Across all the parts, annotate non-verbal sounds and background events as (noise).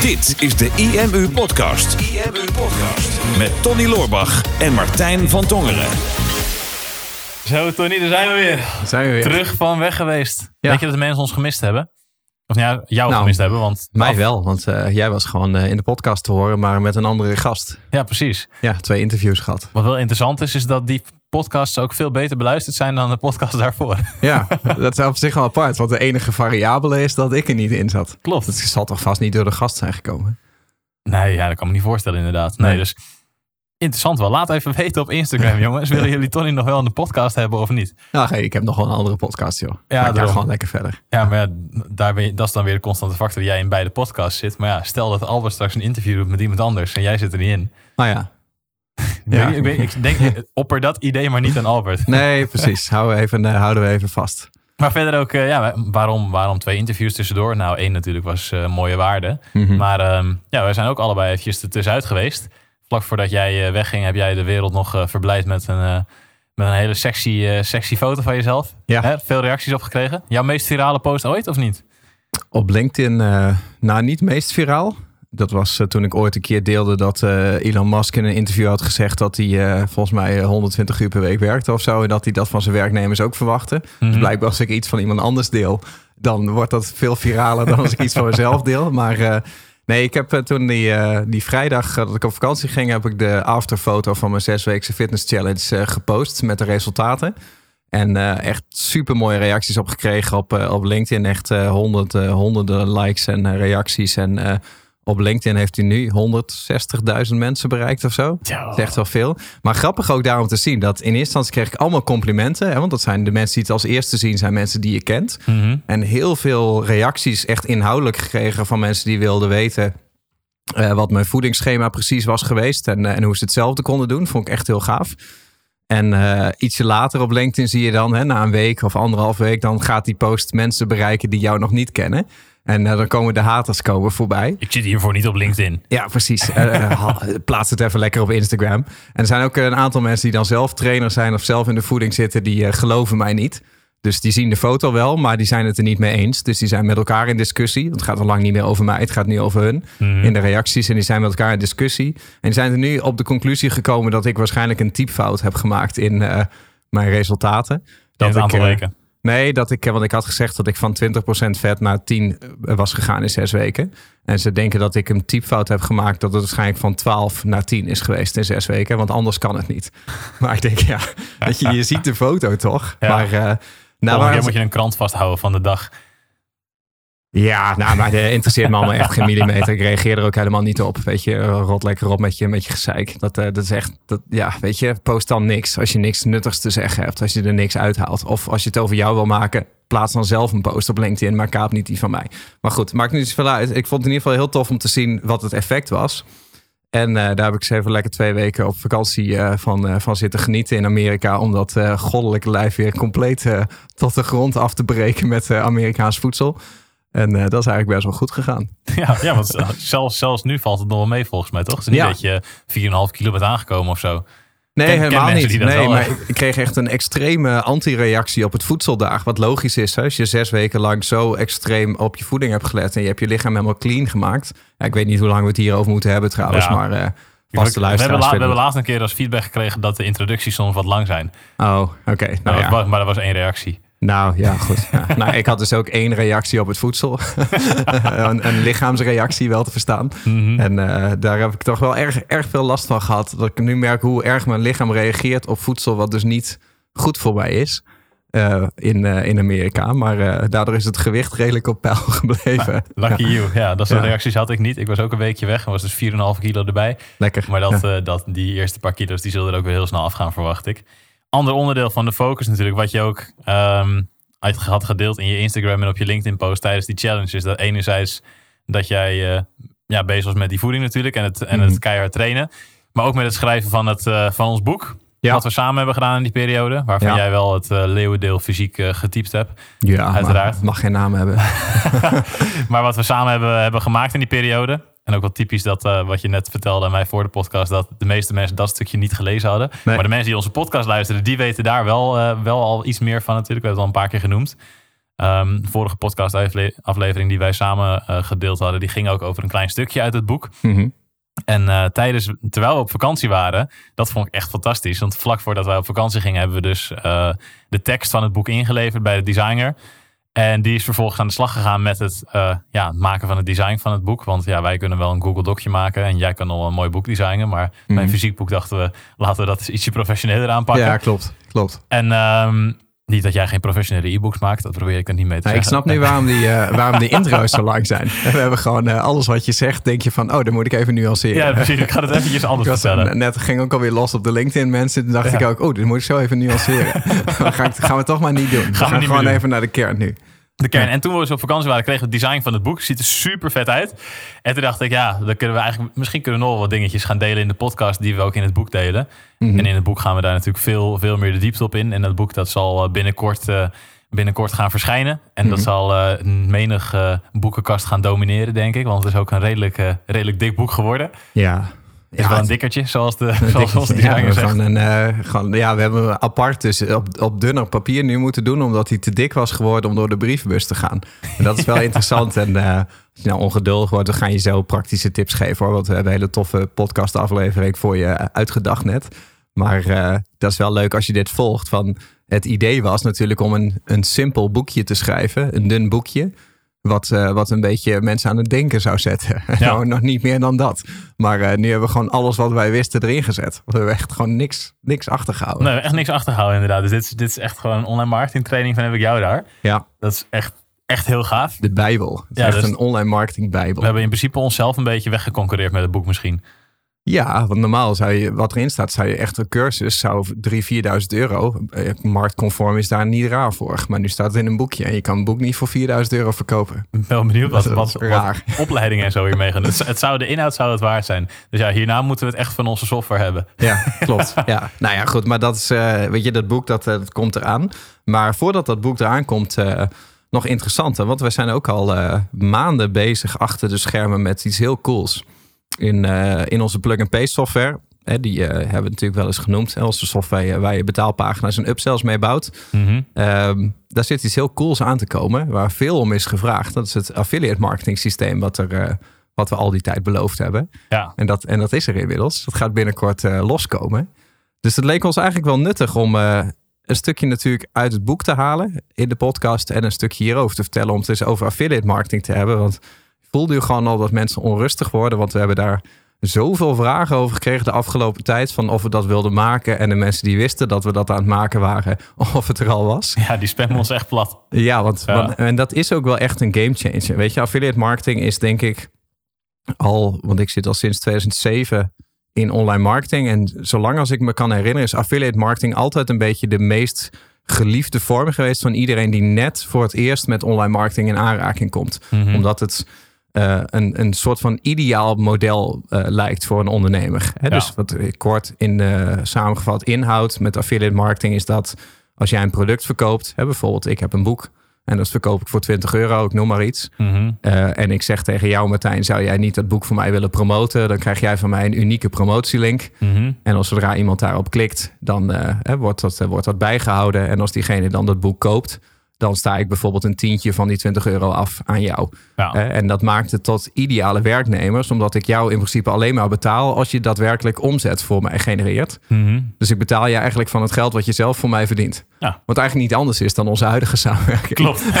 Dit is de IMU Podcast. IMU Podcast. Met Tony Loorbach en Martijn van Tongeren. Zo, Tony, daar zijn we weer. Zijn we weer. Terug van weg geweest. Ja. Denk je dat de mensen ons gemist hebben? Of ja, jou Nou, gemist hebben, want... Mij af- wel, want eh, jij was gewoon eh, in de podcast te horen, maar met een andere gast. Ja, precies. Ja, twee interviews gehad. Wat wel interessant is, is dat die podcasts ook veel beter beluisterd zijn dan de podcast daarvoor. Ja, dat is op zich wel apart, want de enige variabele is dat ik er niet in zat. Klopt. Dat zal toch vast niet door de gast zijn gekomen? Nee, ja, dat kan me niet voorstellen inderdaad. Nee, Nee. dus interessant wel. Laat even weten op Instagram, (laughs) jongens. Willen jullie Tony nog wel in de podcast hebben of niet? Nou, hey, ik heb nog wel een andere podcast, joh. Ja, daarom. gewoon lekker verder. Ja, maar ja, daar ben je, dat is dan weer de constante factor dat jij in beide podcasts zit. Maar ja, stel dat Albert straks een interview doet met iemand anders en jij zit er niet in. Nou ja, Ja. ik, weet- ik denk, opper dat idee maar niet aan Albert. (laughs) nee, precies. houden, we even, eh, houden we even vast. Maar verder ook, eh, ja, waarom, waarom twee interviews tussendoor? Nou, één natuurlijk was eh, mooie waarde. Mhm. Maar ehm, ja, wij zijn ook allebei eventjes er tussenuit geweest. Vlak voordat jij eh, wegging, heb jij de wereld nog eh, verblijd met een, eh, met een hele sexy, eh, sexy foto van jezelf. Ja. Hè, veel reacties op gekregen. Jouw meest virale post ooit, of niet? Op LinkedIn, eh nou niet meest viraal. Dat was eh, toen ik ooit een keer deelde dat eh, Elon Musk in een interview had gezegd dat hij eh, volgens mij eh, 120 uur per week werkte of zo. En dat hij dat van zijn werknemers ook verwachtte. Mhm. Dus blijkbaar als ik iets van iemand anders deel, dan wordt dat veel viraler dan als ik iets van mezelf deel. Maar nee, ik heb toen die, die vrijdag dat ik op vakantie ging, heb ik de afterfoto van mijn zesweekse fitness challenge gepost met de resultaten. En echt super mooie reacties op gekregen op, op LinkedIn. Echt eh, honderd, eh, honderden likes en reacties. En op LinkedIn heeft hij nu 160.000 mensen bereikt of zo. Ja. Dat is echt wel veel. Maar grappig ook daarom te zien dat in eerste instantie kreeg ik allemaal complimenten. Hè, want dat zijn de mensen die het als eerste zien, zijn mensen die je kent. Mhm. En heel veel reacties echt inhoudelijk gekregen van mensen die wilden weten eh, wat mijn voedingsschema precies was geweest. En, eh, en hoe ze hetzelfde konden doen. Vond ik echt heel gaaf. En eh, ietsje later op LinkedIn zie je dan, hè, na een week of anderhalf week, dan gaat die post mensen bereiken die jou nog niet kennen. En eh, dan komen de haters komen voorbij. Ik zit hiervoor niet op LinkedIn. Ja, precies. (laughs) Ha- plaats het even lekker op Instagram. En er zijn ook een aantal mensen die dan zelf trainer zijn of zelf in de voeding zitten, die geloven mij niet. Dus die zien de foto wel, maar die zijn het er niet mee eens. Dus die zijn met elkaar in discussie. Het gaat al lang niet meer over mij, het gaat nu over hun. Mhm. In de reacties. En die zijn met elkaar in discussie. En die zijn er nu op de conclusie gekomen dat ik waarschijnlijk een typfout heb gemaakt in mijn resultaten. In Dat het aantal ik, weken. Nee, dat ik, want ik had gezegd dat ik van 20% vet naar 10 was gegaan in zes weken. En ze denken dat ik een typfout heb gemaakt dat het waarschijnlijk van 12 naar 10 is geweest in zes weken. Want anders kan het niet. (laughs) Maar ik denk, ja, dat je, je ziet de foto toch? Ja. Maar, eh, nou, Volgende waar- keer moet je een krant vasthouden van de dag. Ja, nou, maar dat interesseert me allemaal echt geen millimeter. Ik reageer er ook helemaal niet op. Weet je, rot lekker op met je, met je gezeik. Dat, eh, dat is echt, dat, ja, weet je, post dan niks. Als je niks nuttigs te zeggen hebt, als je er niks uithaalt. Of als je het over jou wil maken, plaats dan zelf een post op LinkedIn, maar kaap niet die van mij. Maar goed, maakt niet zoveel uit. Ik vond het in ieder geval heel tof om te zien wat het effect was. En eh, daar heb ik eens even lekker twee weken op vakantie eh, van, van zitten genieten in Amerika. Om dat goddelijke lijf weer compleet tot de grond af te breken met Amerikaans voedsel. En eh, dat is eigenlijk best wel goed gegaan. (laughs) Ja, ja want zelfs, zelfs nu valt het nog wel mee volgens mij, toch? Het is niet Ja. dat je 4,5 kilo bent aangekomen of zo. Nee, ken helemaal niet. Nee, maar ik, kreeg echt een extreme anti-reactie op het voedseldaag. Wat logisch is, hè? als je zes weken lang zo extreem op je voeding hebt gelet... en je hebt je lichaam helemaal clean gemaakt. Ja, ik weet niet hoe lang we het hierover moeten hebben trouwens, Ja. maar... eh we, hebben la- we hebben laatst een keer als feedback gekregen dat de introducties soms wat lang zijn. Oh, oké. Nou, Nou, ja. maar dat was één reactie. Nou ja, goed. Ja. (laughs) nou, ik had dus ook één reactie op het voedsel. (laughs) een, een lichaamsreactie wel te verstaan. Mhm. En eh, daar heb ik toch wel erg, erg veel last van gehad. Dat ik nu merk hoe erg mijn lichaam reageert op voedsel... wat dus niet goed voor mij is. eh, in, eh, in Amerika. Maar daardoor is het gewicht redelijk op peil (laughs) gebleven. Lucky you. Ja, dat soort Ja. reacties had ik niet. Ik was ook een weekje weg en was dus 4,5 kilo erbij. Lekker. Maar dat, Ja. dat, die eerste paar kilo's die zullen er ook weer heel snel afgaan, verwacht ik. Ander onderdeel van de focus natuurlijk, wat je ook uit had gedeeld in je Instagram en op je LinkedIn post tijdens die challenge, is dat enerzijds dat jij eh, ja, bezig was met die voeding natuurlijk en het, en Mhm. het keihard trainen. Maar ook met het schrijven van, het, eh, van ons boek. Ja. Wat we samen hebben gedaan in die periode. Waarvan Ja. jij wel het eh, leeuwendeel fysiek getypt hebt. ja, uiteraard. mag geen naam hebben. (laughs) (laughs) Maar wat we samen hebben, hebben gemaakt in die periode. En ook wel typisch dat eh, wat je net vertelde aan mij voor de podcast. Dat de meeste mensen dat stukje niet gelezen hadden. Nee. Maar de mensen die onze podcast luisteren, die weten daar wel, eh, wel al iets meer van natuurlijk. We hebben het al een paar keer genoemd. Ehm, de vorige podcast aflevering die wij samen eh, gedeeld hadden, die ging ook over een klein stukje uit het boek. Mhm. En tijdens, terwijl we op vakantie waren, dat vond ik echt fantastisch. Want vlak voordat wij op vakantie gingen, hebben we dus de tekst van het boek ingeleverd bij de designer. En die is vervolgens aan de slag gegaan met het, uh, ja, maken van het design van het boek. Want ja, wij kunnen wel een Google Docje maken en jij kan al een mooi boek designen. Maar mm bij een fysiek boek dachten we, laten we dat ietsje professioneler aanpakken. Ja, klopt. klopt. En um, niet dat jij geen professionele e-books maakt, dat probeer ik er niet mee te nou, zeggen. Ik snap niet waarom die, uh, waarom die intro's zo lang zijn. (laughs) We hebben gewoon uh, alles wat je zegt, denk je van, oh, dan moet ik even nuanceren. Ja, precies. Ik ga het eventjes (laughs) anders vertellen. Net ging ook alweer los op de LinkedIn mensen. Toen dacht ja. ik ook, oh, dit moet ik zo even nuanceren. (laughs) gaan, gaan we toch maar niet doen. Gaan we gaan, we gewoon even naar de kern nu. De kern. En toen we dus op vakantie waren, kregen we het design van het boek. Ziet er super vet uit. En toen dacht ik, ja, dan kunnen we eigenlijk, misschien kunnen we nog wat dingetjes gaan delen in de podcast die we ook in het boek delen. Mhm. En in het boek gaan we daar natuurlijk veel, veel meer de diepte op in. En dat boek dat zal eh, binnenkort, uh, binnenkort gaan verschijnen. En dat Mhm. zal uh, een menig boekenkast gaan domineren, denk ik. Want het is ook een redelijk, redelijk dik boek geworden. Ja. Is ja, wel een dikkertje, zoals, de, zoals onze designer ja, zegt. Een, uh, gewoon, ja, we hebben hem apart dus op, op dunner papier nu moeten doen... omdat hij te dik was geworden om door de brievenbus te gaan. En dat is wel (laughs) interessant. En uh, als je nou ongeduldig wordt, dan ga je zo praktische tips geven. hoor. Want we hebben een hele toffe podcastaflevering voor je uitgedacht net. Maar uh, dat is wel leuk als je dit volgt. Van, het idee was natuurlijk om een, een simpel boekje te schrijven. Een dun boekje. Wat, uh, wat een beetje mensen aan het denken zou zetten. (laughs) Ja. nou, nog niet meer dan dat. Maar uh, nu hebben we gewoon alles wat wij wisten erin gezet. We hebben echt gewoon niks, niks achtergehouden. Nee, echt niks achtergehouden inderdaad. Dus dit is, dit is echt gewoon een online marketing training van heb ik jou daar. Ja. Dat is echt, echt heel gaaf. De bijbel. Het is Ja, echt dus- een online marketing bijbel. We hebben in principe onszelf een beetje weggeconcureerd met het boek misschien. Ja, want normaal zou je, wat erin staat, zou je echt een cursus, zou 3.000, 4.000 euro. Eh, Marktconform is daar niet raar voor. Maar nu staat het in een boekje en je kan een boek niet voor 4.000 euro verkopen. Ik ben wel benieuwd wat, wat, wat (laughs) opleidingen en zo hiermee gaan. Het, het zou, de inhoud zou het waard zijn. Dus ja, hierna moeten we het echt van onze software hebben. Ja, (laughs) klopt. ja. Nou ja, goed. Maar dat is, eh, weet je, dat boek dat, eh, dat komt eraan. Maar voordat dat boek eraan komt, nog interessanter. Want we zijn ook al maanden bezig achter de schermen met iets heel cools. In, eh, in onze plug-and-paste software. Hè, die eh, hebben we natuurlijk wel eens genoemd. Hè, onze software eh, waar je betaalpagina's en upsells mee bouwt. Ehm, daar zit iets heel cools aan te komen. Waar veel om is gevraagd. Dat is het affiliate marketing systeem. Wat, er, wat we al die tijd beloofd hebben. Ja, En dat, en dat is er inmiddels. Dat gaat binnenkort loskomen. Dus het leek ons eigenlijk wel nuttig om een stukje natuurlijk uit het boek te halen in de podcast. En een stukje hierover te vertellen om het eens over affiliate marketing te hebben. Want voelde nu gewoon al dat mensen onrustig worden. Want we hebben daar zoveel vragen over gekregen de afgelopen tijd. Van of we dat wilden maken. En de mensen die wisten dat we dat aan het maken waren. (laughs) Of het er al was. ja die spammen ons echt plat. Ja, want, Ja. want- en dat is ook wel echt een game changer. Weet je, affiliate marketing is denk ik al, want ik zit al sinds 2007 in online marketing. En zolang als ik me kan herinneren, is affiliate marketing altijd een beetje de meest geliefde vorm geweest van iedereen die net voor het eerst met online marketing in aanraking komt. Mhm. Omdat het eh, een, een soort van ideaal model eh, lijkt voor een ondernemer. Hè? Ja. Dus wat kort in de samengevat inhoud met affiliate marketing is dat als jij een product verkoopt, hè, bijvoorbeeld ik heb een boek en dat verkoop ik voor 20 euro, ik noem maar iets. Mhm. Eh, en ik zeg tegen jou, Martijn, zou jij niet dat boek voor mij willen promoten? Dan krijg jij van mij een unieke promotielink. Mhm. En als zodra iemand daarop klikt, dan eh, hè, wordt, dat, eh, wordt dat bijgehouden. En als diegene dan dat boek koopt, dan sta ik bijvoorbeeld een tientje van die 20 euro af aan jou. Ja. En dat maakt het tot ideale werknemers, omdat ik jou in principe alleen maar betaal als je daadwerkelijk omzet voor mij genereert. Mhm. Dus ik betaal je eigenlijk van het geld wat je zelf voor mij verdient. Ja. Wat eigenlijk niet anders is dan onze huidige samenwerking. Klopt. (laughs)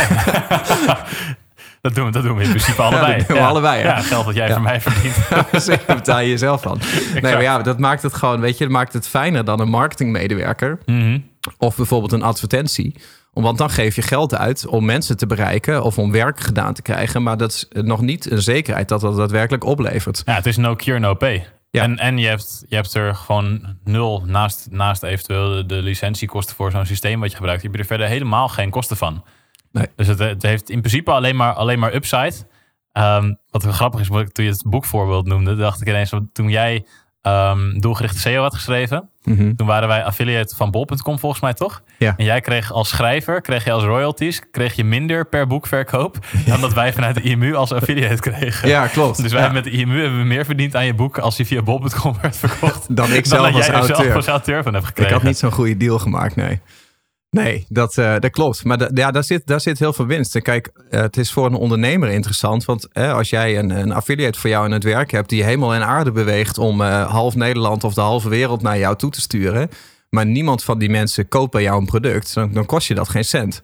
dat, doen we, dat doen we in principe (laughs) allebei. dat doen we allebei? Ja, geld dat jij voor mij verdient. (laughs) Daar betaal je jezelf van. Nee, maar ja, dat maakt het gewoon, weet je, dat maakt het fijner dan een marketingmedewerker Mhm. of bijvoorbeeld een advertentie. Want dan geef je geld uit om mensen te bereiken of om werk gedaan te krijgen. Maar dat is nog niet een zekerheid dat dat daadwerkelijk oplevert. Ja, het is no cure, no pay. Ja. En, en je, hebt, je hebt er gewoon nul naast, naast eventueel de, de licentiekosten voor zo'n systeem wat je gebruikt. Je hebt er verder helemaal geen kosten van. Nee. Dus het, het heeft in principe alleen maar, alleen maar upside. Ehm, wat grappig is, toen je het boekvoorbeeld noemde, dacht ik ineens, toen jij ehm, doelgerichte SEO had geschreven, Mhm. toen waren wij affiliate van bol.com volgens mij toch? Ja. En jij kreeg als schrijver, kreeg je als royalties, kreeg je minder per boekverkoop dan dat wij vanuit de IMU als affiliate kregen. Ja, klopt. Dus wij Ja. met de IMU hebben we meer verdiend aan je boek als die via bol.com werd verkocht. Dan ik (laughs) dan zelf dat als jij er zelf auteur. als auteur van hebt Ik gekregen. had niet zo'n goede deal gemaakt, nee. Nee, dat, uh, dat klopt. Maar da, ja, daar, zit, daar zit heel veel winst. En kijk, uh, het is voor een ondernemer interessant. Want als jij een, een affiliate voor jou in het werk hebt... die helemaal in aarde beweegt om half Nederland of de halve wereld naar jou toe te sturen... maar niemand van die mensen koopt bij jou een product... dan, dan kost je dat geen cent.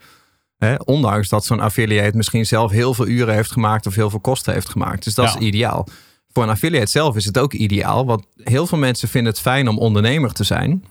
Ondanks dat zo'n affiliate misschien zelf heel veel uren heeft gemaakt... of heel veel kosten heeft gemaakt. Dus dat ja. is ideaal. Voor een affiliate zelf is het ook ideaal. Want heel veel mensen vinden het fijn om ondernemer te zijn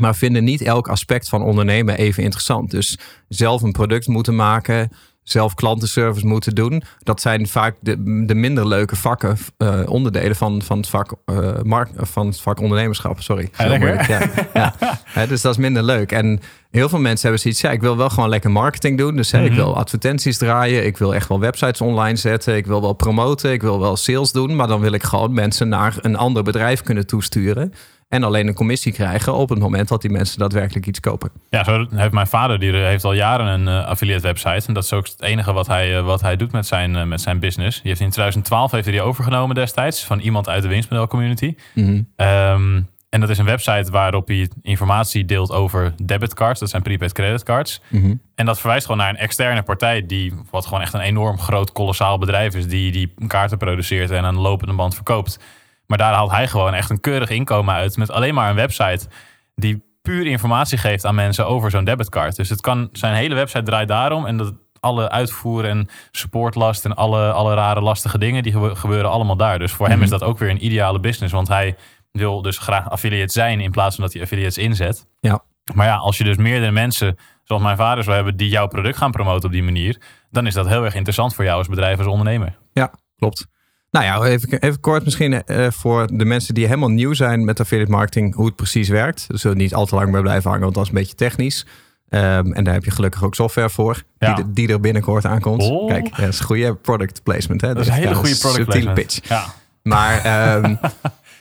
maar vinden niet elk aspect van ondernemen even interessant. Dus zelf een product moeten maken, zelf klantenservice moeten doen. Dat zijn vaak de, de minder leuke vakken, uh, onderdelen van, van, het vak, uh, mark, van het vak ondernemerschap. Sorry. Ja, ja, ja. (laughs) dus dat is minder leuk. En heel veel mensen hebben zoiets, ja, ik wil wel gewoon lekker marketing doen. Dus hè, ik mhm. wil advertenties draaien. Ik wil echt wel websites online zetten. Ik wil wel promoten. Ik wil wel sales doen. Maar dan wil ik gewoon mensen naar een ander bedrijf kunnen toesturen. En alleen een commissie krijgen op het moment dat die mensen daadwerkelijk iets kopen. Ja, zo heeft mijn vader, die heeft al jaren een uh, affiliate website. En dat is ook het enige wat hij, uh, wat hij doet met zijn, uh, met zijn business. Die heeft in 2012 heeft hij die overgenomen destijds van iemand uit de winstmodel community. Mm -hmm. um, en dat is een website waarop hij informatie deelt over debitcards. Dat zijn prepaid creditcards. Mm -hmm. En dat verwijst gewoon naar een externe partij die, wat gewoon echt een enorm groot, kolossaal bedrijf is, die die kaarten produceert en aan de lopende band verkoopt. Maar daar haalt hij gewoon echt een keurig inkomen uit. Met alleen maar een website die puur informatie geeft aan mensen over zo'n debitcard. Dus het kan, zijn hele website draait daarom. En dat alle uitvoer en supportlast en alle, alle rare lastige dingen, die gebeuren allemaal daar. Dus voor hem is mhm. dat ook weer een ideale business. Want hij wil dus graag affiliate zijn in plaats van dat hij affiliates inzet. Ja. Maar ja, als je dus meerdere mensen, zoals mijn vader zou hebben, die jouw product gaan promoten op die manier, dan is dat heel erg interessant voor jou als bedrijf, als ondernemer. Ja, klopt. Nou ja, even, even kort misschien uh, voor de mensen die helemaal nieuw zijn met affiliate marketing, hoe het precies werkt. We zullen niet al te lang bij blijven hangen, want dat is een beetje technisch. Um, en daar heb je gelukkig ook software voor, ja. die, die, er binnenkort aankomt. Oh. Kijk, dat is een goede product placement. Hè? Dat is een hele goede product placement. pitch. Ja. Maar um,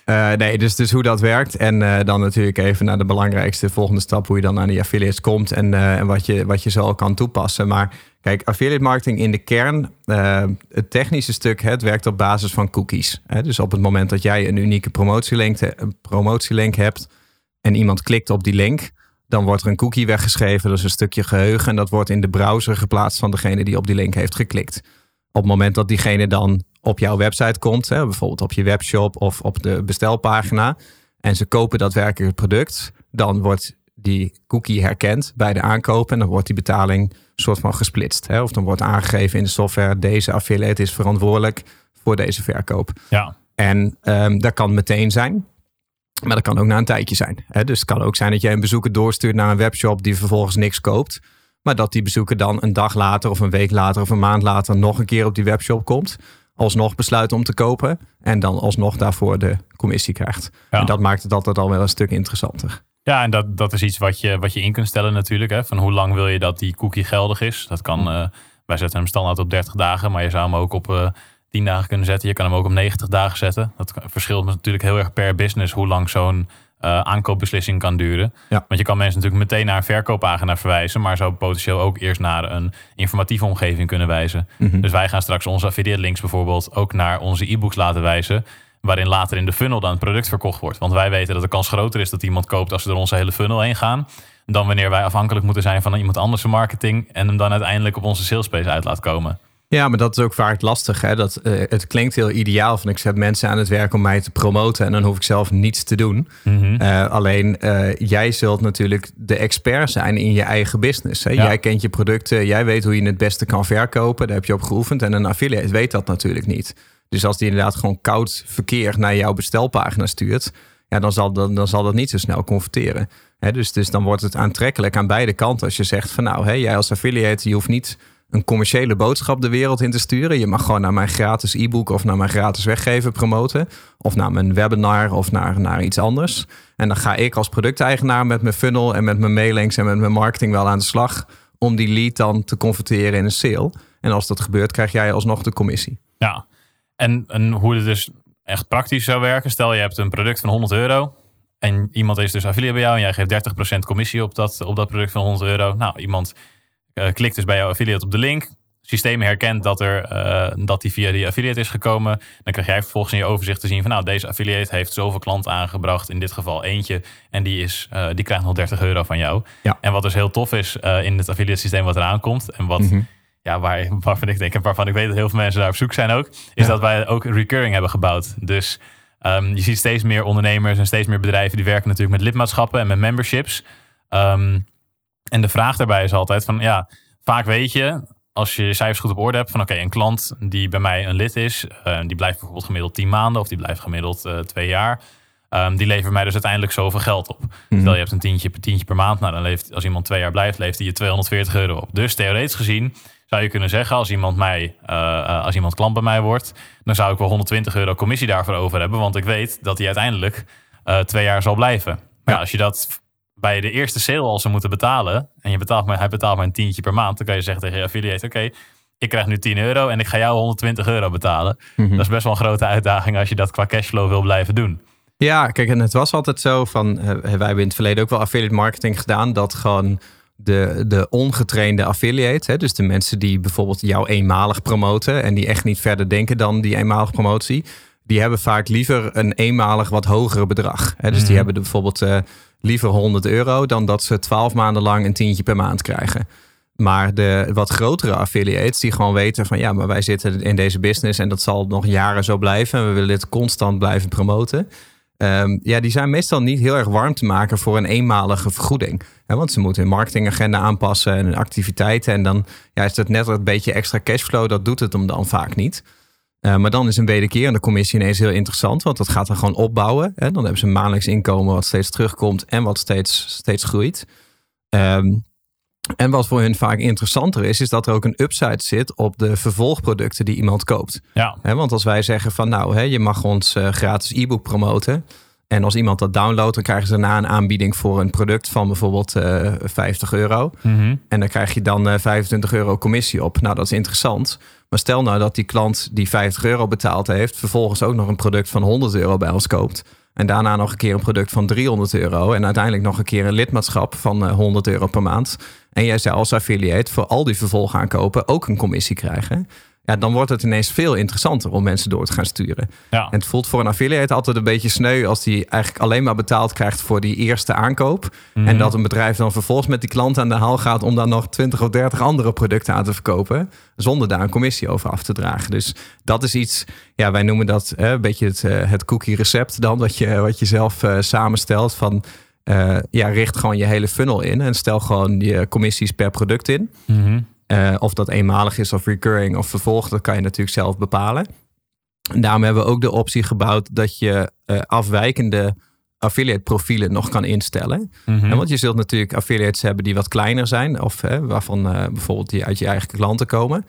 uh, (laughs) nee, dus, dus hoe dat werkt. En uh, dan natuurlijk even naar de belangrijkste volgende stap, hoe je dan aan die affiliates komt en, en wat, je, wat je zo kan toepassen. Maar Kijk, affiliate marketing in de kern, uh, het technische stuk, het werkt op basis van cookies. Dus op het moment dat jij een unieke promotielink, een promotielink hebt en iemand klikt op die link, dan wordt er een cookie weggeschreven. Dat is een stukje geheugen en dat wordt in de browser geplaatst van degene die op die link heeft geklikt. Op het moment dat diegene dan op jouw website komt, bijvoorbeeld op je webshop of op de bestelpagina, en ze kopen daadwerkelijk het product, dan wordt die cookie herkend bij de aankoop en dan wordt die betaling soort van gesplitst. Hè? Of dan wordt aangegeven in de software, deze affiliate is verantwoordelijk voor deze verkoop. Ja. En um, dat kan meteen zijn. Maar dat kan ook na een tijdje zijn. Hè? Dus het kan ook zijn dat jij een bezoeker doorstuurt naar een webshop die vervolgens niks koopt. Maar dat die bezoeker dan een dag later of een week later of een maand later nog een keer op die webshop komt. Alsnog besluit om te kopen. En dan alsnog daarvoor de commissie krijgt. Ja. En dat maakt het altijd al wel een stuk interessanter. Ja, en dat, dat is iets wat je, wat je in kunt stellen natuurlijk. Hè? Van hoe lang wil je dat die cookie geldig is? Dat kan, uh, wij zetten hem standaard op 30 dagen, maar je zou hem ook op uh, eh, 10 dagen kunnen zetten. Je kan hem ook op 90 dagen zetten. Dat verschilt natuurlijk heel erg per business hoe lang zo'n uh, aankoopbeslissing kan duren. Ja. Want je kan mensen natuurlijk meteen naar een verkooppagina verwijzen, maar zou potentieel ook eerst naar een informatieve omgeving kunnen wijzen. Mm -hmm. Dus wij gaan straks onze affiliate links bijvoorbeeld ook naar onze e-books laten wijzen waarin later in de funnel dan het product verkocht wordt. Want wij weten dat de kans groter is dat iemand koopt als ze door onze hele funnel heen gaan. Dan wanneer wij afhankelijk moeten zijn van iemand anders marketing. En hem dan uiteindelijk op onze salespace uit laat komen. Ja, maar dat is ook vaak lastig. Hè? Dat, uh, het klinkt heel ideaal van ik zet mensen aan het werk om mij te promoten en dan hoef ik zelf niets te doen. Mm -hmm. uh, alleen uh, jij zult natuurlijk de expert zijn in je eigen business. Hè? Ja. Jij kent je producten, jij weet hoe je het beste kan verkopen. Daar heb je op geoefend en een affiliate weet dat natuurlijk niet. Dus als die inderdaad gewoon koud verkeer naar jouw bestelpagina stuurt, ja, dan, zal, dan, dan zal dat niet zo snel converteren. dus, dus dan wordt het aantrekkelijk aan beide kanten als je zegt van nou, hey, jij als affiliate, je hoeft niet een commerciële boodschap de wereld in te sturen. Je mag gewoon naar mijn gratis e-book of naar mijn gratis weggever promoten. Of naar mijn webinar of naar, naar iets anders. En dan ga ik als producteigenaar met mijn funnel en met mijn mailings en met mijn marketing wel aan de slag om die lead dan te converteren in een sale. En als dat gebeurt, krijg jij alsnog de commissie. Ja, en, en hoe het dus echt praktisch zou werken. Stel je hebt een product van 100 euro. En iemand is dus affiliate bij jou. En jij geeft 30% commissie op dat, op dat product van 100 euro. Nou, iemand uh, klikt dus bij jouw affiliate op de link. systeem herkent dat, er, uh, dat die via die affiliate is gekomen. Dan krijg jij vervolgens in je overzicht te zien van nou, deze affiliate heeft zoveel klanten aangebracht. In dit geval eentje. En die, is, uh, die krijgt nog 30 euro van jou. Ja. En wat dus heel tof is in het affiliate systeem wat eraan komt. En wat Mhm. Ja, waar, waarvan ik denk en waarvan ik weet dat heel veel mensen daar op zoek zijn ook. Is Ja. dat wij ook recurring hebben gebouwd. Dus ehm, je ziet steeds meer ondernemers en steeds meer bedrijven die werken natuurlijk met lidmaatschappen en met memberships. Ehm, en de vraag daarbij is altijd van ja, vaak weet je als je je cijfers goed op orde hebt van oké, een klant die bij mij een lid is, eh, die blijft bijvoorbeeld gemiddeld 10 maanden of die blijft gemiddeld eh, twee jaar. Ehm, die levert mij dus uiteindelijk zoveel geld op. Mhm. Stel je hebt een tientje, per tientje per maand. Nou, dan leeft, als iemand twee jaar blijft, leeft hij je 240 euro op. Dus theoretisch gezien zou je kunnen zeggen, als iemand, mij, eh, eh, als iemand klant bij mij wordt, dan zou ik wel 120 euro commissie daarvoor over hebben. Want ik weet dat hij uiteindelijk eh, twee jaar zal blijven. Maar Ja. als je dat bij de eerste sale al zou moeten betalen, en je betaalt maar, hij betaalt maar een tientje per maand, dan kan je zeggen tegen je affiliate, oké, ik krijg nu 10 euro en ik ga jou 120 euro betalen. Mhm. Dat is best wel een grote uitdaging als je dat qua cashflow wil blijven doen. Ja, kijk, en het was altijd zo van, wij hebben in het verleden ook wel affiliate marketing gedaan, dat gewoon de, de ongetrainde affiliate, hè, dus de mensen die bijvoorbeeld jou eenmalig promoten en die echt niet verder denken dan die eenmalige promotie, die hebben vaak liever een eenmalig wat hogere bedrag. Hè, dus Mhm. die hebben er bijvoorbeeld eh, liever 100 euro dan dat ze 12 maanden lang een tientje per maand krijgen. Maar de wat grotere affiliates die gewoon weten van ja, maar wij zitten in deze business en dat zal nog jaren zo blijven. En we willen dit constant blijven promoten. Ehm, ja, die zijn meestal niet heel erg warm te maken voor een eenmalige vergoeding. Want ze moeten hun marketingagenda aanpassen en hun activiteiten. En dan ja, is dat net een beetje extra cashflow. Dat doet het hem dan vaak niet. Eh, maar dan is een wederkerende commissie ineens heel interessant. Want dat gaat dan gewoon opbouwen. Hè. Dan hebben ze een maandelijks inkomen wat steeds terugkomt en wat steeds, steeds groeit. Ehm, en wat voor hun vaak interessanter is, is dat er ook een upside zit op de vervolgproducten die iemand koopt. Ja, want als wij zeggen van nou, je mag ons eh, gratis e-book promoten. En als iemand dat downloadt, dan krijgen ze daarna een aanbieding voor een product van bijvoorbeeld eh 50 euro. Mhm. En dan krijg je dan eh 25 euro commissie op. Nou, dat is interessant. Maar stel nou dat die klant die 50 euro betaald heeft, vervolgens ook nog een product van 100 euro bij ons koopt. En daarna nog een keer een product van 300 euro. En uiteindelijk nog een keer een lidmaatschap van eh, 100 euro per maand. En jij zou als affiliate voor al die vervolgaankopen ook een commissie krijgen. Ja, dan wordt het ineens veel interessanter om mensen door te gaan sturen. ja. En het voelt voor een affiliate altijd een beetje sneu als die eigenlijk alleen maar betaald krijgt voor die eerste aankoop. Mhm. En dat een bedrijf dan vervolgens met die klant aan de haal gaat om dan nog 20 of 30 andere producten aan te verkopen. Zonder daar een commissie over af te dragen. Dus dat is iets, ja, wij noemen dat hè, een beetje het, eh, het cookie recept dan, wat je, wat je zelf eh, samenstelt. Van eh, ja, richt gewoon je hele funnel in en stel gewoon je commissies per product in. Mhm. Eh, of dat eenmalig is of recurring of vervolg, dat kan je natuurlijk zelf bepalen. En daarom hebben we ook de optie gebouwd dat je eh, afwijkende affiliate profielen nog kan instellen. Mhm. En want je zult natuurlijk affiliates hebben die wat kleiner zijn, of hè, waarvan eh, bijvoorbeeld die uit je eigen klanten komen.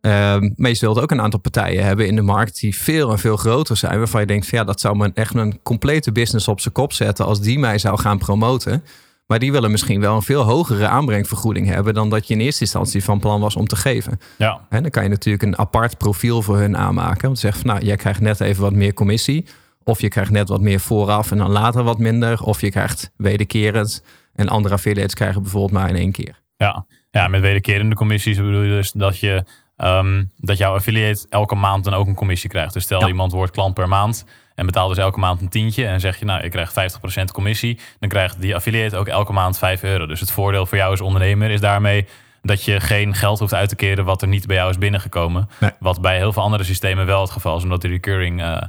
Ehm, maar je zult ook een aantal partijen hebben in de markt die veel en veel groter zijn, waarvan je denkt van ja, dat zou me echt een complete business op zijn kop zetten als die mij zou gaan promoten. Maar die willen misschien wel een veel hogere aanbrengvergoeding hebben dan dat je in eerste instantie van plan was om te geven. ja. En dan kan je natuurlijk een apart profiel voor hun aanmaken. Om te zeggen van nou, jij krijgt net even wat meer commissie. Of je krijgt net wat meer vooraf en dan later wat minder. Of je krijgt wederkerend. En andere affiliates krijgen bijvoorbeeld maar in één keer. Ja. ja, met wederkerende commissies bedoel je dus dat je ehm, dat jouw affiliate elke maand dan ook een commissie krijgt. Dus stel Ja. iemand wordt klant per maand en betaalt dus elke maand een tientje en zeg je nou ik krijg 50% commissie, dan krijgt die affiliate ook elke maand 5 euro. Dus het voordeel voor jou als ondernemer is daarmee dat je geen geld hoeft uit te keren wat er niet bij jou is binnengekomen. Nee. Wat bij heel veel andere systemen wel het geval is, omdat de recurring, eh,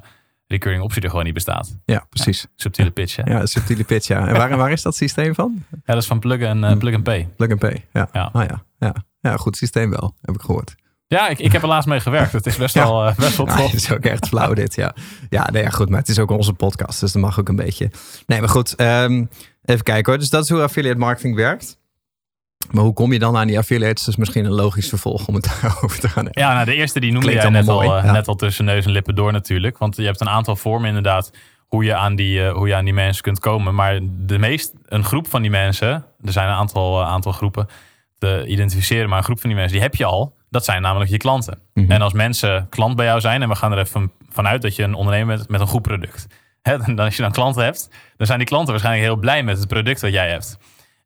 recurring optie er gewoon niet bestaat. Ja, precies. Subtiele pitch. Hè? Ja. Ja, subtiele pitch, ja. En waar, (laughs) waar is dat systeem van? dat is van plug en eh, plug and pay. Plug and pay. Ja. Ja. Ah, ja. ja. Ja, goed systeem wel, heb ik gehoord. Ja, ik, ik heb er laatst mee gewerkt. Het is best Ja. wel, eh, best wel Ja, (laughs) tof. het is ook echt flauw dit, ja. Ja, nee, ja, goed, maar het is ook onze podcast, dus dat mag ook een beetje. Nee, maar goed, ehm, even kijken hoor. Dus dat is hoe affiliate marketing werkt. Maar hoe kom je dan aan die affiliates? Dat is misschien een logisch vervolg om het (laughs) daarover te gaan hebben. Ja, nou, de eerste die noemde Klinkt jij net al, eh, ja. net al tussen neus en lippen door natuurlijk. Want je hebt een aantal vormen inderdaad hoe je aan die, eh, hoe je aan die mensen kunt komen. Maar de meest, een groep van die mensen, er zijn een aantal, aantal groepen te identificeren, maar een groep van die mensen, die heb je al. Dat zijn namelijk je klanten. Mhm. En als mensen klant bij jou zijn, en we gaan er even vanuit dat je een ondernemer bent met een goed product. (laughs) Hè, dan, als je dan klanten hebt, dan zijn die klanten waarschijnlijk heel blij met het product dat jij hebt.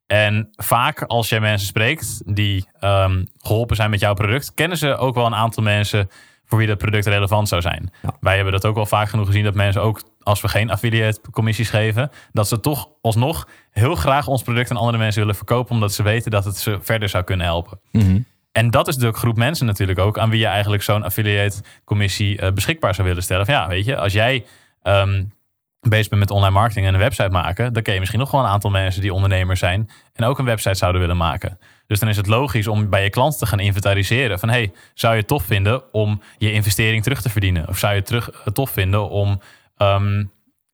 En vaak als jij mensen spreekt die ehm, geholpen zijn met jouw product, kennen ze ook wel een aantal mensen voor wie dat product relevant zou zijn. Ja. Wij hebben dat ook wel vaak genoeg gezien dat mensen ook als we geen affiliate commissies geven, dat ze toch alsnog heel graag ons product aan andere mensen willen verkopen, omdat ze weten dat het ze verder zou kunnen helpen. En dat is de groep mensen natuurlijk ook aan wie je eigenlijk zo'n affiliate commissie eh, beschikbaar zou willen stellen. Van ja, weet je, als jij ehm, bezig bent met online marketing en een website maken, dan ken je misschien nog wel een aantal mensen die ondernemers zijn en ook een website zouden willen maken. Dus dan is het logisch om bij je klanten te gaan inventariseren van hey, zou je het tof vinden om je investering terug te verdienen? Of zou je het terug, het tof vinden om ehm,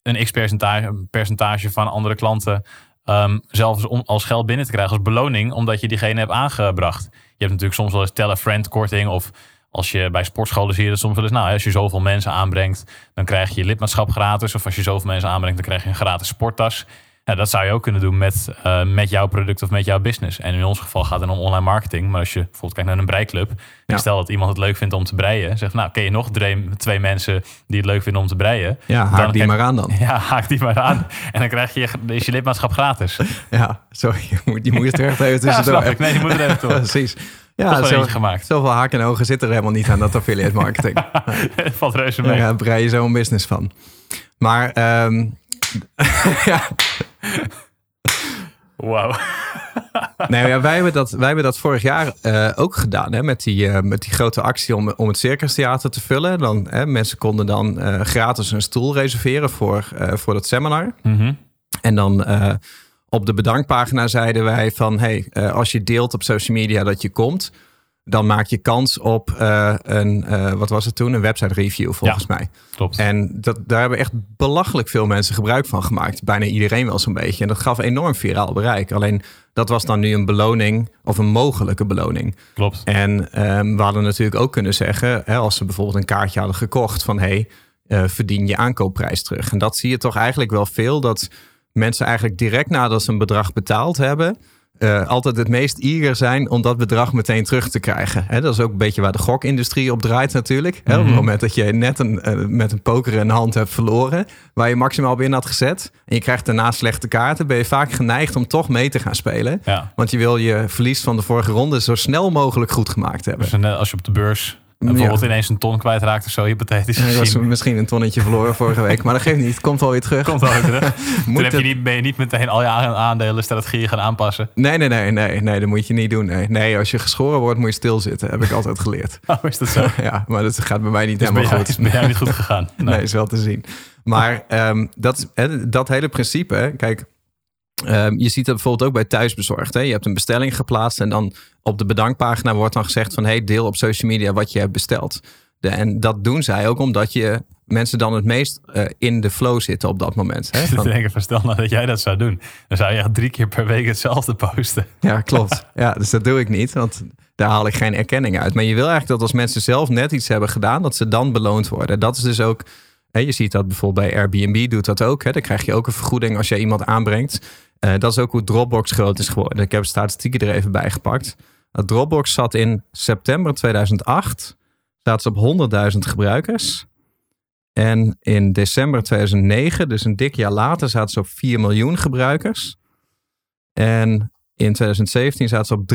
een x percentage, percentage van andere klanten um, zelfs om, als geld binnen te krijgen als beloning, omdat je diegene hebt aangebracht. Je hebt natuurlijk soms wel eens tell friend korting of als je bij sportscholen zie je dat soms wel eens, nou, als je zoveel mensen aanbrengt, dan krijg je je lidmaatschap gratis. Of als je zoveel mensen aanbrengt, dan krijg je een gratis sporttas. Ja, dat zou je ook kunnen doen met, uh, met jouw product of met jouw business. En in ons geval gaat het om online marketing. Maar als je bijvoorbeeld kijkt naar een breiklub. Ja. Stel dat iemand het leuk vindt om te breien. Zegt, nou, ken je nog drie, twee mensen die het leuk vinden om te breien? Ja, haak dan die maar aan dan. (laughs) Ja, haak die maar aan. en dan krijg je, is je lidmaatschap gratis. (laughs) Ja, sorry. Die moet je er echt even (laughs) tussendoor. ja. Nee, die moet er even door. Precies. Ja, zo, gemaakt. zoveel haken en ogen zitten er helemaal niet aan dat affiliate marketing. Valt reuze Daar mee. ja, brei je zo'n business van. Maar ehm, ja, (laughs) Wauw. nee, ja, wij, hebben dat, wij hebben dat vorig jaar eh, ook gedaan. Hè, met, die, eh, met die grote actie om, om het Circus Theater te vullen. Dan, hè, mensen konden dan eh, gratis een stoel reserveren voor, voor dat seminar. Mhm. En dan op de bedankpagina zeiden wij van... hey, als je deelt op social media dat je komt... dan maak je kans op eh, een, eh, wat was het toen? Een website review volgens mij. Klopt. En dat, daar hebben echt belachelijk veel mensen gebruik van gemaakt. Bijna iedereen wel zo'n beetje. En dat gaf enorm viraal bereik. Alleen dat was dan nu een beloning of een mogelijke beloning. Klopt. En ehm, we hadden natuurlijk ook kunnen zeggen, hè, als ze bijvoorbeeld een kaartje hadden gekocht, van hey, eh, verdien je aankoopprijs terug. En dat zie je toch eigenlijk wel veel, dat mensen eigenlijk direct nadat ze een bedrag betaald hebben, eh, altijd het meest eager zijn om dat bedrag meteen terug te krijgen. Dat is ook een beetje waar de gokindustrie op draait natuurlijk. Op het Mhm. moment dat je net een, eh, met een poker in de hand hebt verloren, waar je maximaal op in had gezet, en je krijgt daarna slechte kaarten, ben je vaak geneigd om toch mee te gaan spelen. Ja. Want je wil je verlies van de vorige ronde zo snel mogelijk goed gemaakt hebben. Dus als je op de beurs bijvoorbeeld ineens een ton kwijtraakt of zo, hypothetisch Ja, was misschien een tonnetje verloren (laughs) vorige week, maar dat geeft niet. Het komt wel weer terug. Komt wel weer terug. (laughs) Toen Moet je niet, ben je niet meteen al je aan- aandelen strategieën gaan aanpassen. Nee, nee, nee, nee, nee, dat moet je niet doen. Nee, nee als je geschoren wordt, moet je stilzitten. Heb ik altijd geleerd. (laughs) Oh, is dat zo? Ja, maar dat gaat bij mij niet Dus helemaal jij, goed. is bij jou niet goed gegaan? Nee, is wel te zien. Maar ehm, dat, dat hele principe, kijk, ehm, je ziet dat bijvoorbeeld ook bij thuisbezorgd. Hè? Je hebt een bestelling geplaatst en dan op de bedankpagina wordt dan gezegd van hey, deel op social media wat je hebt besteld. De, en dat doen zij ook omdat je mensen dan het meest eh, in de flow zitten op dat moment. Hè? (laughs) Van- te denken van stel nou dat jij dat zou doen. Dan zou je echt drie keer per week hetzelfde posten. (laughs) Ja, klopt. (laughs) Ja, dus dat doe ik niet, want daar haal ik geen erkenning uit. Maar je wil eigenlijk dat als mensen zelf net iets hebben gedaan, dat ze dan beloond worden. Dat is dus ook, je ziet dat bijvoorbeeld bij Airbnb doet dat ook. Hè. Dan krijg je ook een vergoeding als je iemand aanbrengt. Eh, dat is ook hoe Dropbox groot is geworden. Ik heb statistieken er even bij gepakt. Dropbox zat in september 2008, staat ze op 100.000 gebruikers. En in december 2009, dus een dik jaar later, zaten ze op 4 miljoen gebruikers. En in 2017 zaten ze op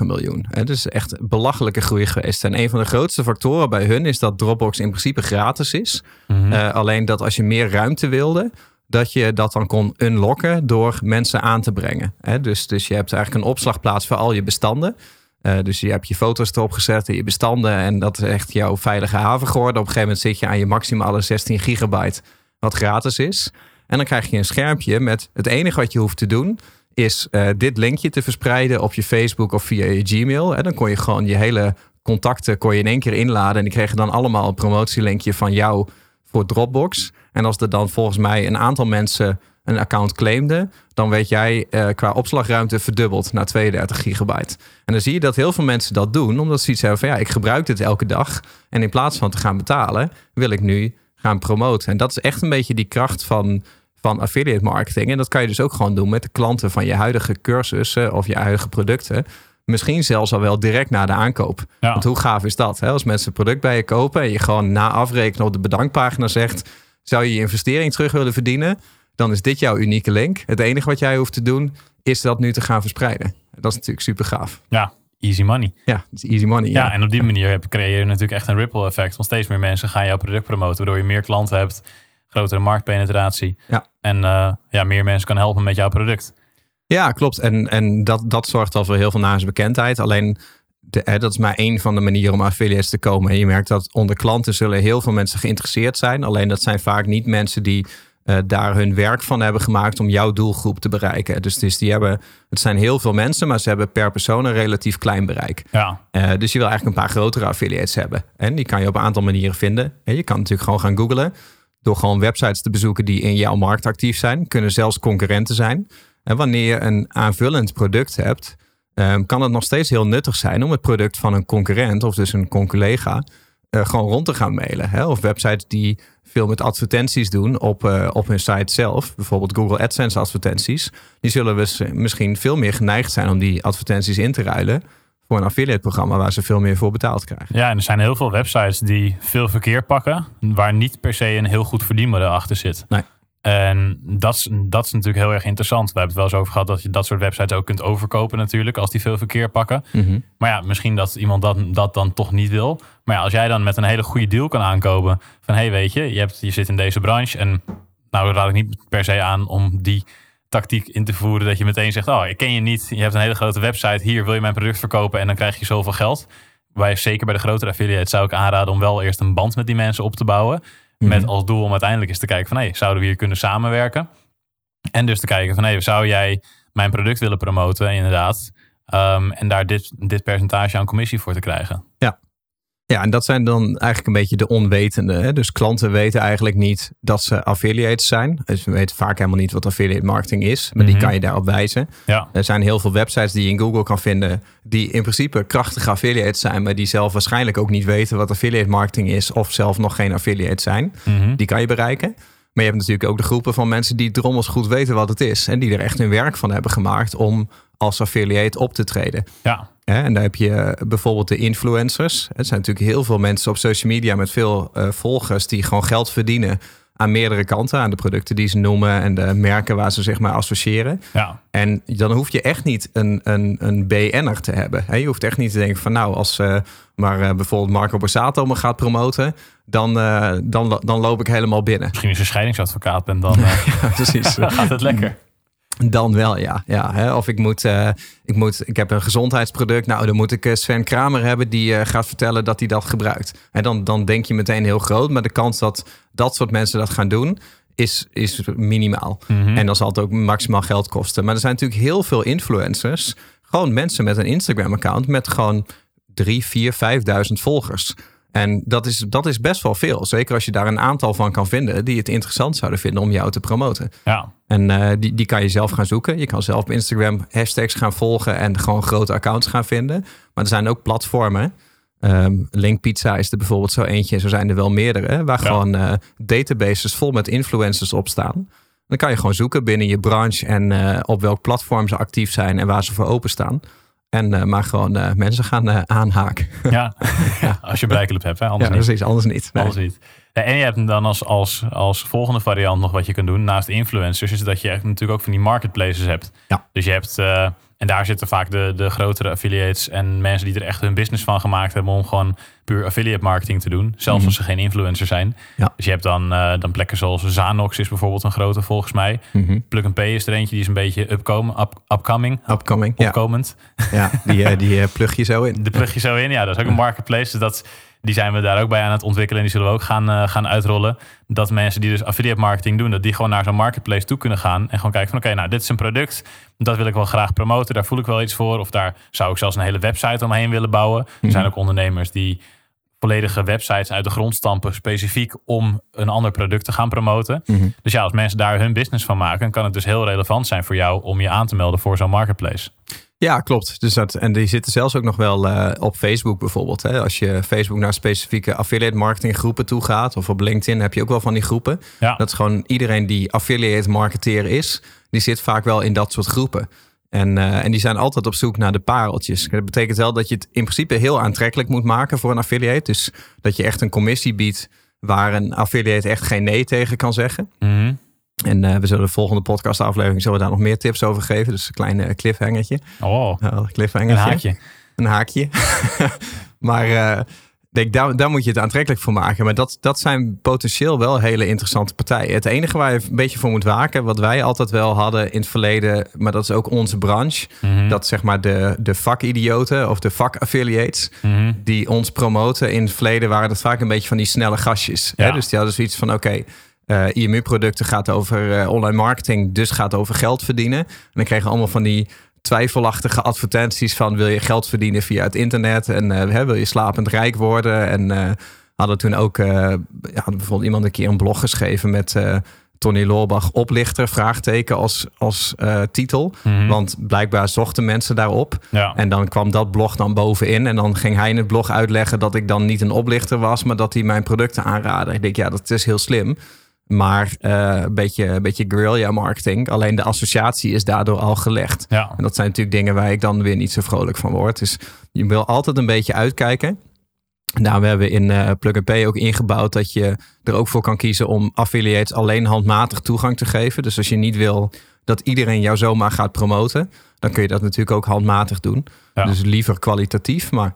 33,9 miljoen. Het is echt een belachelijke groei geweest. En een van de grootste factoren bij hun is dat Dropbox in principe gratis is. Mhm. Eh, alleen dat als je meer ruimte wilde, dat je dat dan kon unlocken door mensen aan te brengen. Hè, dus, dus je hebt eigenlijk een opslagplaats voor al je bestanden. Eh, dus je hebt je foto's erop gezet en je bestanden. En dat is echt jouw veilige haven geworden. Op een gegeven moment zit je aan je maximale 16 gigabyte, wat gratis is. En dan krijg je een schermpje met het enige wat je hoeft te doen is eh, dit linkje te verspreiden op je Facebook of via je Gmail. En dan kon je gewoon je hele contacten kon je in één keer inladen. En die kregen dan allemaal een promotielinkje van jou voor Dropbox. En als er dan volgens mij een aantal mensen een account claimden, dan weet jij eh, qua opslagruimte verdubbeld naar 32 gigabyte. En dan zie je dat heel veel mensen dat doen, omdat ze iets hebben van ja, ik gebruik dit elke dag. En in plaats van te gaan betalen, wil ik nu gaan promoten. En dat is echt een beetje die kracht van, van affiliate marketing. En dat kan je dus ook gewoon doen met de klanten van je huidige cursussen of je huidige producten. Misschien zelfs al wel direct na de aankoop. Ja. Want hoe gaaf is dat? Hè? Als mensen een product bij je kopen en je gewoon na afrekenen op de bedankpagina zegt: zou je je investering terug willen verdienen? dan is dit jouw unieke link. Het enige wat jij hoeft te doen, is dat nu te gaan verspreiden. Dat is natuurlijk super gaaf. Ja, easy money. Ja, is easy money. Ja, Ja, en op die manier heb, creëer je natuurlijk echt een ripple effect. Want steeds meer mensen gaan jouw product promoten, waardoor je meer klanten hebt, grotere marktpenetratie. Ja. En eh, ja, meer mensen kan helpen met jouw product. ja klopt. En, en dat, dat zorgt al voor heel veel naamsbekendheid. Alleen, de, hè, dat is maar één van de manieren om affiliates te komen. En je merkt dat onder klanten zullen heel veel mensen geïnteresseerd zijn. Alleen dat zijn vaak niet mensen die eh, daar hun werk van hebben gemaakt om jouw doelgroep te bereiken. Dus, dus die hebben, het zijn heel veel mensen, maar ze hebben per persoon een relatief klein bereik. Ja, Eh, dus je wil eigenlijk een paar grotere affiliates hebben. En die kan je op een aantal manieren vinden. En je kan natuurlijk gewoon gaan googlen. Door gewoon websites te bezoeken die in jouw markt actief zijn. Kunnen zelfs concurrenten zijn. En wanneer je een aanvullend product hebt, ehm, kan het nog steeds heel nuttig zijn om het product van een concurrent of dus een collega eh, gewoon rond te gaan mailen. Hè? Of websites die veel met advertenties doen op, eh, op hun site zelf. Bijvoorbeeld Google AdSense advertenties. Die zullen dus misschien veel meer geneigd zijn om die advertenties in te ruilen voor een affiliate programma waar ze veel meer voor betaald krijgen. ja, en er zijn heel veel websites die veel verkeer pakken, waar niet per se een heel goed verdienmodel achter zit. Nee. En dat is, dat is natuurlijk heel erg interessant. We hebben het wel eens over gehad dat je dat soort websites ook kunt overkopen natuurlijk, als die veel verkeer pakken. Maar ja, misschien dat iemand dat, dat dan toch niet wil. Maar ja, als jij dan met een hele goede deal kan aankomen van hé, hey, weet je, je, hebt, je zit in deze branche en nou raad ik niet per se aan om die tactiek in te voeren dat je meteen zegt, oh, ik ken je niet, je hebt een hele grote website, hier wil je mijn product verkopen en dan krijg je zoveel geld. Bij, zeker bij de grotere affiliates zou ik aanraden om wel eerst een band met die mensen op te bouwen. Met als doel om uiteindelijk eens te kijken van, hé, zouden we hier kunnen samenwerken? En dus te kijken van, hé, zou jij mijn product willen promoten, inderdaad. Ehm, en daar dit, dit percentage aan commissie voor te krijgen. Ja, en dat zijn dan eigenlijk een beetje de onwetenden. Hè? Dus klanten weten eigenlijk niet dat ze affiliates zijn. Dus we weten vaak helemaal niet wat affiliate marketing is. Maar die Mhm. kan je daarop wijzen. Ja, Er zijn heel veel websites die je in Google kan vinden. die in principe krachtige affiliates zijn. maar die zelf waarschijnlijk ook niet weten wat affiliate marketing is. of zelf nog geen affiliate zijn. Mhm. Die kan je bereiken. Maar je hebt natuurlijk ook de groepen van mensen die drommels goed weten wat het is. en die er echt hun werk van hebben gemaakt om als affiliate op te treden. ja. En daar heb je bijvoorbeeld de influencers. Er zijn natuurlijk heel veel mensen op social media met veel eh, volgers die gewoon geld verdienen aan meerdere kanten, aan de producten die ze noemen en de merken waar ze zich maar associëren. ja. En dan hoef je echt niet een, een, een BN'er te hebben. Hè, je hoeft echt niet te denken van nou, als eh, maar eh, bijvoorbeeld Marco Borsato me gaat promoten, dan, eh, dan, dan loop ik helemaal binnen. Misschien als je scheidingsadvocaat bent, dan (laughs) Precies. (laughs) gaat het lekker. Dan wel, ja. ja hè. Of ik moet, eh, ik moet, ik heb een gezondheidsproduct. Nou, dan moet ik eh, Sven Kramer hebben die eh, gaat vertellen dat hij dat gebruikt. En dan, dan denk je meteen heel groot. Maar de kans dat dat soort mensen dat gaan doen, is, is minimaal. Mhm. En dan zal het ook maximaal geld kosten. Maar er zijn natuurlijk heel veel influencers. Gewoon mensen met een Instagram-account met gewoon drie, vier, vijfduizend volgers. En dat is, dat is best wel veel. Zeker als je daar een aantal van kan vinden die het interessant zouden vinden om jou te promoten. Ja, En eh, die, die kan je zelf gaan zoeken. Je kan zelf op Instagram hashtags gaan volgen en gewoon grote accounts gaan vinden. Maar er zijn ook platformen. Ehm Link Pizza is er bijvoorbeeld zo eentje. Zo zijn er wel meerdere. Waar Ja. gewoon eh, databases vol met influencers op staan. Dan kan je gewoon zoeken binnen je branche en eh, op welk platform ze actief zijn en waar ze voor openstaan. En eh, maar gewoon eh, mensen gaan eh, aanhaken. ja. (laughs) als je bereikelijk hebt, hè? anders ja, niet. precies. Anders niet. Nee. Alles niet. Ja, en je hebt dan als, als, als volgende variant nog wat je kunt doen naast influencers, is dat je natuurlijk ook van die marketplaces hebt. Ja. Dus je hebt, eh, en daar zitten vaak de, de grotere affiliates en mensen die er echt hun business van gemaakt hebben om gewoon puur affiliate marketing te doen. Zelfs Mhm. als ze geen influencer zijn. Ja. Dus je hebt dan, eh, dan plekken zoals Zanox is bijvoorbeeld een grote volgens mij. Mhm. Plug and Pay is er eentje, die is een beetje upcome, up, upcoming, Upcoming. Ja, opkomend. ja die, eh, die plug je zo in. (laughs) De plug je zo in. Ja, dat is ook een marketplace. Dus dat, die zijn we daar ook bij aan het ontwikkelen. En die zullen we ook gaan, eh, gaan uitrollen. Dat mensen die dus affiliate marketing doen, dat die gewoon naar zo'n marketplace toe kunnen gaan. En gewoon kijken van oké, nou dit is een product. Dat wil ik wel graag promoten. Daar voel ik wel iets voor. Of daar zou ik zelfs een hele website omheen willen bouwen. Er zijn ook ondernemers die volledige websites uit de grond stampen. Specifiek om een ander product te gaan promoten. Mhm. Dus ja, als mensen daar hun business van maken, kan het dus heel relevant zijn voor jou om je aan te melden voor zo'n marketplace. Ja, klopt. Dus dat, en die zitten zelfs ook nog wel eh, op Facebook bijvoorbeeld. Hè? Als je Facebook naar specifieke affiliate marketing groepen toe gaat, of op LinkedIn heb je ook wel van die groepen. Ja. Dat is gewoon iedereen die affiliate marketeer is, die zit vaak wel in dat soort groepen. En, eh, en die zijn altijd op zoek naar de pareltjes. Dat betekent wel dat je het in principe heel aantrekkelijk moet maken voor een affiliate. Dus dat je echt een commissie biedt waar een affiliate echt geen nee tegen kan zeggen. Mhm. En uh, we zullen de volgende podcastaflevering zullen we daar nog meer tips over geven. Dus een klein cliffhangertje. Oh, uh, cliffhangertje. een haakje. Een haakje. (laughs) maar uh, denk, daar, daar moet je het aantrekkelijk voor maken. Maar dat, dat zijn potentieel wel hele interessante partijen. Het enige waar je een beetje voor moet waken, wat wij altijd wel hadden in het verleden, maar dat is ook onze branche, Mhm. dat zeg maar de, de vakidioten of de vakaffiliates, Mhm. die ons promoten in het verleden, waren dat vaak een beetje van die snelle gastjes. Hè? Ja. Dus die hadden zoiets van, oké, eh, IMU-producten gaat over eh, online marketing, dus gaat over geld verdienen. En dan kregen we allemaal van die twijfelachtige advertenties van wil je geld verdienen via het internet en eh, hè, wil je slapend rijk worden. En hadden toen ook, ja, bijvoorbeeld iemand een keer een blog geschreven met Tony Loorbach oplichter, vraagteken als, als titel. Mhm. Want blijkbaar zochten mensen daarop. Ja. En dan kwam dat blog dan bovenin. En dan ging hij in het blog uitleggen dat ik dan niet een oplichter was, maar dat hij mijn producten aanraadde. Ik denk, ja, dat is heel slim. Maar eh, een beetje, een beetje guerrilla marketing. Alleen de associatie is daardoor al gelegd. ja. En dat zijn natuurlijk dingen waar ik dan weer niet zo vrolijk van word. Dus je wil altijd een beetje uitkijken. Nou, we hebben in eh Plug and Pay ook ingebouwd dat je er ook voor kan kiezen om affiliates alleen handmatig toegang te geven. Dus als je niet wil dat iedereen jou zomaar gaat promoten, dan kun je dat natuurlijk ook handmatig doen. Ja. Dus liever kwalitatief. Maar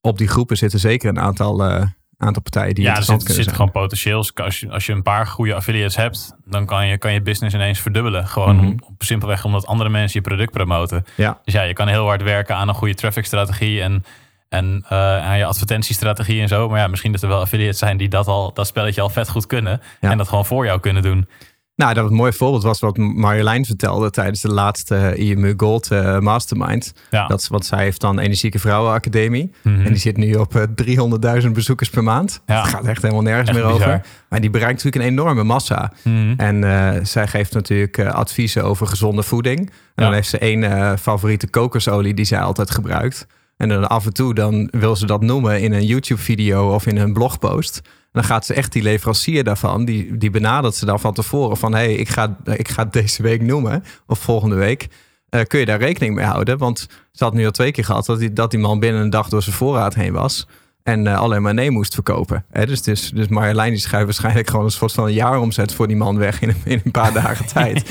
op die groepen zitten zeker een aantal, eh, aantal partijen die Ja, er interessant zit, kunnen zit zijn. gewoon potentieel. Als je, als je een paar goede affiliates hebt, dan kan je, kan je business ineens verdubbelen. Gewoon om- op simpelweg omdat andere mensen je product promoten. Ja. Dus ja, je kan heel hard werken aan een goede traffic strategie en, en eh, aan je advertentiestrategie en zo. Maar ja, misschien dat er wel affiliates zijn die dat, al, dat spelletje al vet goed kunnen. Ja. En dat gewoon voor jou kunnen doen. Nou, dat een mooi voorbeeld was wat Marjolein vertelde tijdens de laatste IMU Gold eh, Mastermind. Ja. Dat is, want zij heeft dan Energieke Vrouwenacademie. Mhm. En die zit nu op eh, 300.000 bezoekers per maand. Ja. Dat gaat echt helemaal nergens Echt meer bizar. over. Maar die bereikt natuurlijk een enorme massa. Mhm. En eh, zij geeft natuurlijk eh, adviezen over gezonde voeding. En dan heeft ze één eh, favoriete kokosolie die zij altijd gebruikt. En dan af en toe dan wil ze dat noemen in een YouTube-video of in een blogpost. Dan gaat ze echt die leverancier daarvan, die, die benadert ze dan van tevoren. Van hé, hey, ik, ga, ik ga het deze week noemen of volgende week. Eh, kun je daar rekening mee houden? Want ze had nu al twee keer gehad dat die, dat die man binnen een dag door zijn voorraad heen was. En eh, alleen maar nee moest verkopen. Hè, dus, dus, dus Marjolein die schrijft waarschijnlijk gewoon een soort van een jaaromzet voor die man weg in, een- in een paar dagen (laughs) tijd.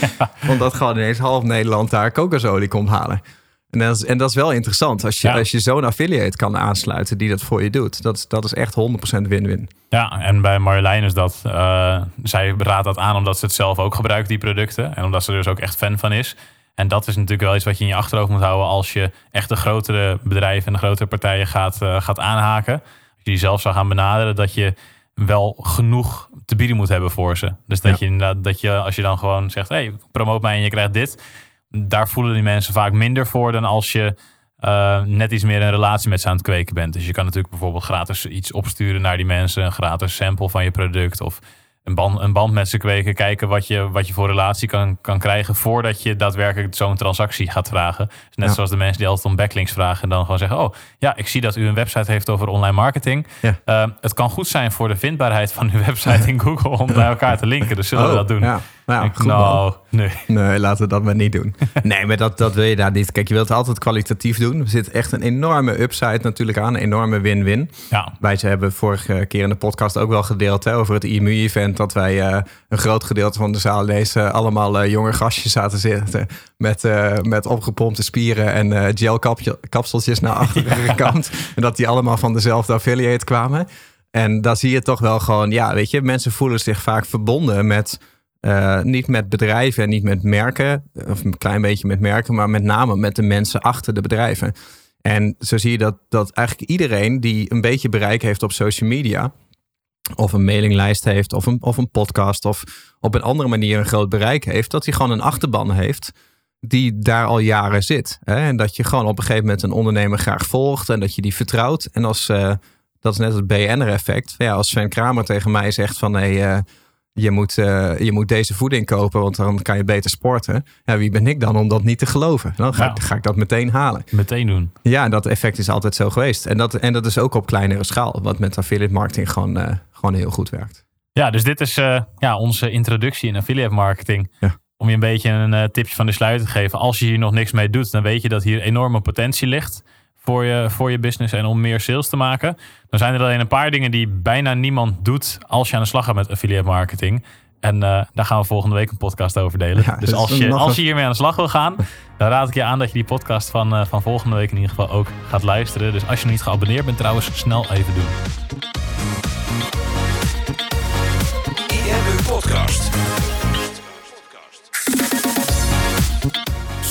Omdat gewoon ineens half Nederland daar kokosolie komt halen. En dat is, en dat is wel interessant. Als je, Ja. als je zo'n affiliate kan aansluiten die dat voor je doet. Dat, is- dat is echt 100% win-win. Ja, en bij Marjolein is dat, eh, zij raadt dat aan omdat ze het zelf ook gebruikt, die producten. En omdat ze er dus ook echt fan van is. En dat is natuurlijk wel iets wat je in je achterhoofd moet houden als je echt de grotere bedrijven en de grotere partijen gaat, eh, gaat aanhaken. Als je die zelf zou gaan benaderen, dat je wel genoeg te bieden moet hebben voor ze. Dus dat Ja. je inderdaad, dat je als je dan gewoon zegt, hey, promoot mij en je krijgt dit. Daar voelen die mensen vaak minder voor dan als je eh, net iets meer een relatie met ze aan het kweken bent. Dus je kan natuurlijk bijvoorbeeld gratis iets opsturen naar die mensen, een gratis sample van je product of een band, een band met ze kweken, kijken wat je, wat je voor relatie kan, kan krijgen voordat je daadwerkelijk zo'n transactie gaat vragen. Dus net Ja. zoals de mensen die altijd om backlinks vragen en dan gewoon zeggen, oh ja, ik zie dat u een website heeft over online marketing. Ja. Eh, het kan goed zijn voor de vindbaarheid van uw (laughs) website in Google om bij elkaar te linken. Dus zullen we dat doen? Oh, Ja, nou, Ik- goed man. nou, nee. Nee, laten we dat maar niet doen. (laughs) Nee, maar dat, dat wil je daar niet. Kijk, je wilt het altijd kwalitatief doen. Er zit echt een enorme upside natuurlijk aan. Een enorme win-win. Ja, Wij ze hebben vorige keer in de podcast ook wel gedeeld hè, over het IMU-event. Dat wij eh, een groot gedeelte van de zaal ineens eh, allemaal eh, jonge gastjes zaten zitten. Met, met opgepompte spieren en gelkapseltjes naar achteren (laughs) gekamd. En dat die allemaal van dezelfde affiliate kwamen. En daar zie je toch wel gewoon, ja, weet je, mensen voelen zich vaak verbonden met. Eh, niet met bedrijven en niet met merken, of een klein beetje met merken, maar met name met de mensen achter de bedrijven. En zo zie je dat, dat eigenlijk iedereen die een beetje bereik heeft op social media, of een mailinglijst heeft, of een, of een podcast, of op een andere manier een groot bereik heeft, dat hij gewoon een achterban heeft die daar al jaren zit. Hè? En dat je gewoon op een gegeven moment een ondernemer graag volgt en dat je die vertrouwt. En als, eh, dat is net het BNR-effect. Ja, als Sven Kramer tegen mij zegt van nee, eh, je, moet, eh, je moet deze voeding kopen, want dan kan je beter sporten. Ja, wie ben ik dan om dat niet te geloven? Dan ga, ik, ga ik dat meteen halen. meteen doen. Ja, dat effect is altijd zo geweest. En dat, en dat is ook op kleinere schaal, wat met affiliate marketing gewoon, eh, gewoon heel goed werkt. Ja, dus dit is eh, ja, onze introductie in affiliate marketing. Ja. Om je een beetje een tipje van de sluier te geven. Als je hier nog niks mee doet, dan weet je dat hier enorme potentie ligt voor je, voor je business en om meer sales te maken. Dan zijn er alleen een paar dingen die bijna niemand doet als je aan de slag gaat met affiliate marketing. En eh, daar gaan we volgende week een podcast over delen. Ja, dus als je, als je hiermee aan de slag wil gaan, dan raad ik je aan dat je die podcast van, eh, van volgende week in ieder geval ook gaat luisteren. Dus als je nog niet geabonneerd bent trouwens, snel even doen.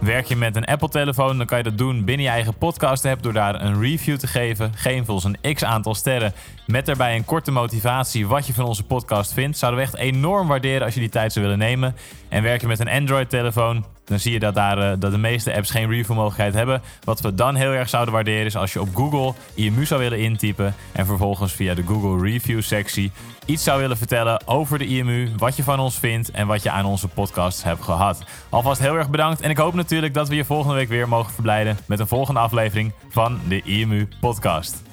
Werk je met een Apple-telefoon, dan kan je dat doen binnen je eigen podcast-app door daar een review te geven. Geef ons een x-aantal sterren met daarbij een korte motivatie wat je van onze podcast vindt. Zouden we echt enorm waarderen als je die tijd zou willen nemen. En werk je met een Android-telefoon, dan zie je dat, daar, eh, dat de meeste apps geen review-mogelijkheid hebben. Wat we dan heel erg zouden waarderen is als je op Google IMU zou willen intypen en vervolgens via de Google Review-sectie iets zou willen vertellen over de IMU, wat je van ons vindt en wat je aan onze podcasts hebt gehad. Alvast heel erg bedankt en ik hoop natuurlijk dat we je volgende week weer mogen verblijden met een volgende aflevering van de IMU Podcast.